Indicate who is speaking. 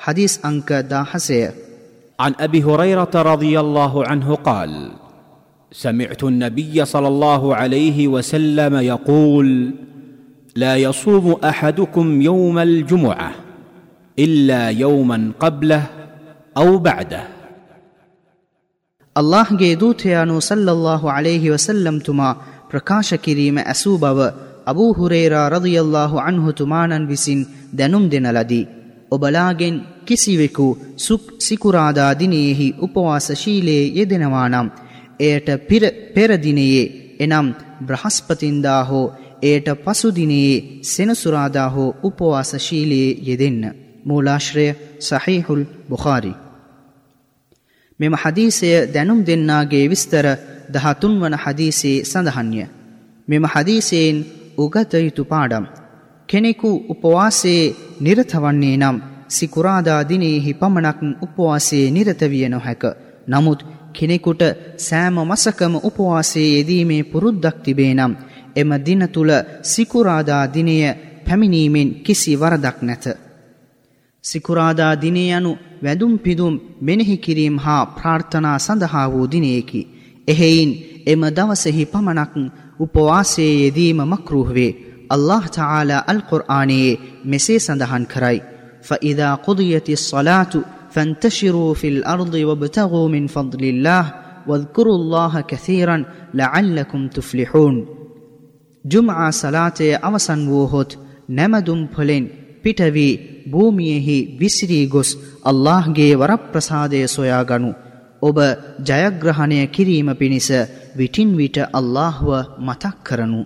Speaker 1: حديث أنك دا حسي
Speaker 2: عن أبي هريرة رضي الله عنه قال سمعت النبي صلى الله عليه وسلم يقول لا يصوم أحدكم يوم الجمعة إلا يوما قبله أو بعده
Speaker 1: الله جيدوتيانو صلى الله عليه وسلم تما ප්‍රකාශ කිරීම أبو බව අබූ හුරේරා රදියල්ලාහු تمانا بسن دنم දෙන ලදී. ඔබලාගෙන් කිසිවෙකු සුක් සිකුරාදා දිනයෙහි උපවාසශීලයේ යෙදෙනවා නම් එයට පෙරදිනයේ එනම් බ්‍රහස්පතින්දා හෝ එයට පසුදිනයේ සෙනසුරාදා හෝ උපවාසශීලයේ යෙදෙන්න. මූලාශ්‍රය සහිහුල් බුඛාරි. මෙම හදීසය දැනුම් දෙන්නාගේ විස්තර දහතුන් වන හදීසේ සඳහන්ය. මෙම හදීසයෙන් උගත යුතු පාඩම්. කෙනෙකු උපවාසයේ නිරතවන්නේ නම් සිකුරාදා දිනෙහි පමණක් උපවාසයේ නිරතවිය නොහැක. නමුත් කෙනෙකුට සෑම මසකම උපවාසයේ යෙදීමේ පුරුද්දක් තිබේ නම් එම දින තුළ සිකුරාදා දිනය පැමිණීමෙන් කිසි වරදක් නැත. සිකුරාදා දිනය යනු වැදුම් පිදුම් මෙනෙහි කිරීම් හා ප්‍රාර්ථනා සඳහා වූ දිනයකි. එහෙයින් එම දවසෙහි පමණක් උපවාසයේ යෙදීම මක්රුහවේ. අල්له තාලා අල්කුර්ආනයේ මෙසේ සඳහන් කරයි. فإذا قضيت الصلاة فانتشروا في الأرض وابتغوا من فضل الله واذكروا الله كثيرا لعلكم تفلحون ජුමආ සලාතය අවසන් වූහොත් නැමදුම් පොලෙන් පිටවී භූමියෙහි විසිරී ගොස් අල්لهගේ වරප්‍රසාදය සොයාගනු. ඔබ ජයග්‍රහණය කිරීම පිණිස විටින් විට අල්لهව මතක් කරනු.